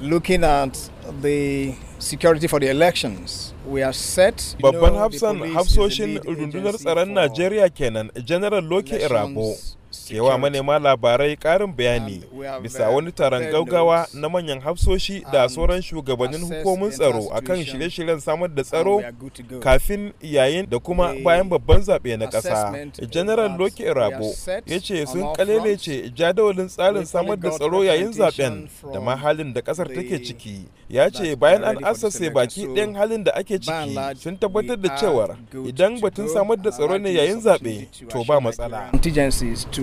looking at the security for the elections. We are set. Babban hafsan hafsoshin rundunar tsaron Najeriya kenan General Loke Irabo. Yawa manema labarai karin bayani bisa wani taron gaugawa na manyan hafsoshi da sauran shugabannin hukumomin tsaro akan shirye-shiryen samar da tsaro kafin yayin da kuma bayan babban zaɓe na ƙasa. general loki rabo ya ce sun kalelece jadawalin tsarin samar da tsaro yayin zaɓen da ma halin da ƙasar take ciki. Ya ce bayan an asase baki ɗayan halin da ake ciki sun tabbatar da cewar idan batun samar da tsaro ne yayin zaɓe to ba matsala.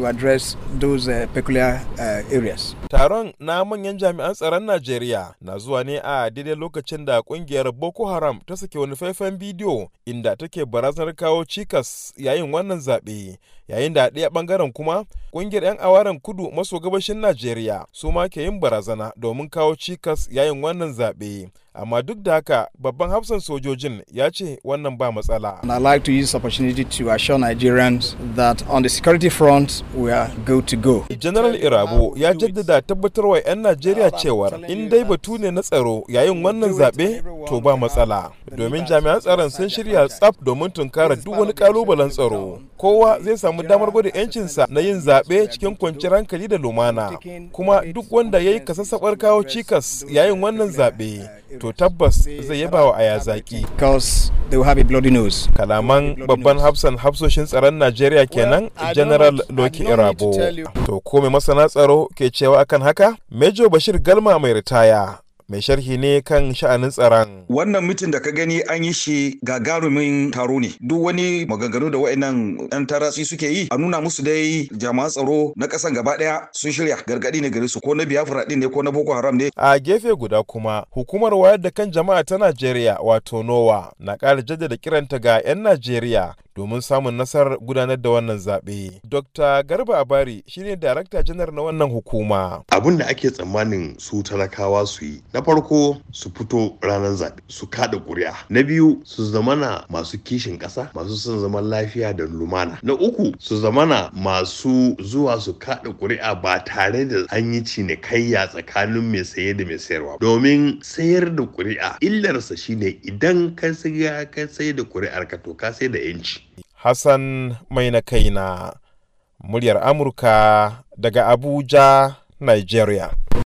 Address those uh, peculiar uh, areas. Taron na manyan jami'an tsaron Najeriya na zuwa ne a daidai lokacin da ƙungiyar Boko Haram ta sake wani faifan bidiyo inda take barazanar kawo cikas yayin wannan zaɓe. Yayin da ɗaya ɓangaren kuma ƙungiyar 'yan awaren kudu maso gabashin Najeriya su ma ke yin barazana domin kawo cikas yayin wannan zaɓe. Amma duk da haka babban hafsan sojojin ya ce wannan ba matsala. And I'd like to use this opportunity to assure Nigerians that on the security front we are good to go. General Irabo ya jaddada tabbatarwa 'yan Najeriya cewar in dai batu ne na tsaro yayin wannan zaɓe to ba matsala. Domin jami'an tsaron sun shirya tsaf domin tunkara duk wani kalubalen tsaro. Kowa zai samu damar gwada 'yancinsa na yin zaɓe cikin kwanciyar hankali da lumana. Kuma duk wanda ya yi kasassaɓar kawo cikas yayin wannan zaɓe to tabbas zai yaba wa aya zaki. Kalaman babban hafsan hafsoshin tsaron Najeriya kenan General Loki Irabo. To ko mai masana tsaro ke cewa akan haka? Major Bashir Galma mai ritaya. Mai sharhi ne kan sha'anin tsaron. Wannan mitin da ka gani an yi shi gagarumin taro ne. Duk wani maganganu da wa'annan ɗan taratsi suke yi a nuna musu dai jami'an tsaro na ƙasan gaba ɗaya sun shirya gargaɗi ne gare su ko na Biafra ɗin ne ko na Boko Haram ne. A gefe guda kuma hukumar wayar da kan jama'a ta Najeriya wato NOWA na ƙara jaddada kiranta ga 'yan Najeriya domin samun nasarar gudanar da wannan zaɓe. Dr. Garba Abari shine darakta janar na wannan hukuma. Abin da ake tsammanin su talakawa su yi na farko su fito ranar zaɓe su kada ƙuri'a na biyu su zamana masu kishin ƙasa masu son zaman lafiya da lumana na uku su zamana masu zuwa su kada ƙuri'a ba tare da an yi cinikayya tsakanin mai saye da mai sayarwa domin sayar da ƙuri'a illarsa shine idan ka siya ka sai da ƙuri'ar ka to ka sai da yanci Hassan mai na kaina muryar Amurka daga Abuja, Nigeria.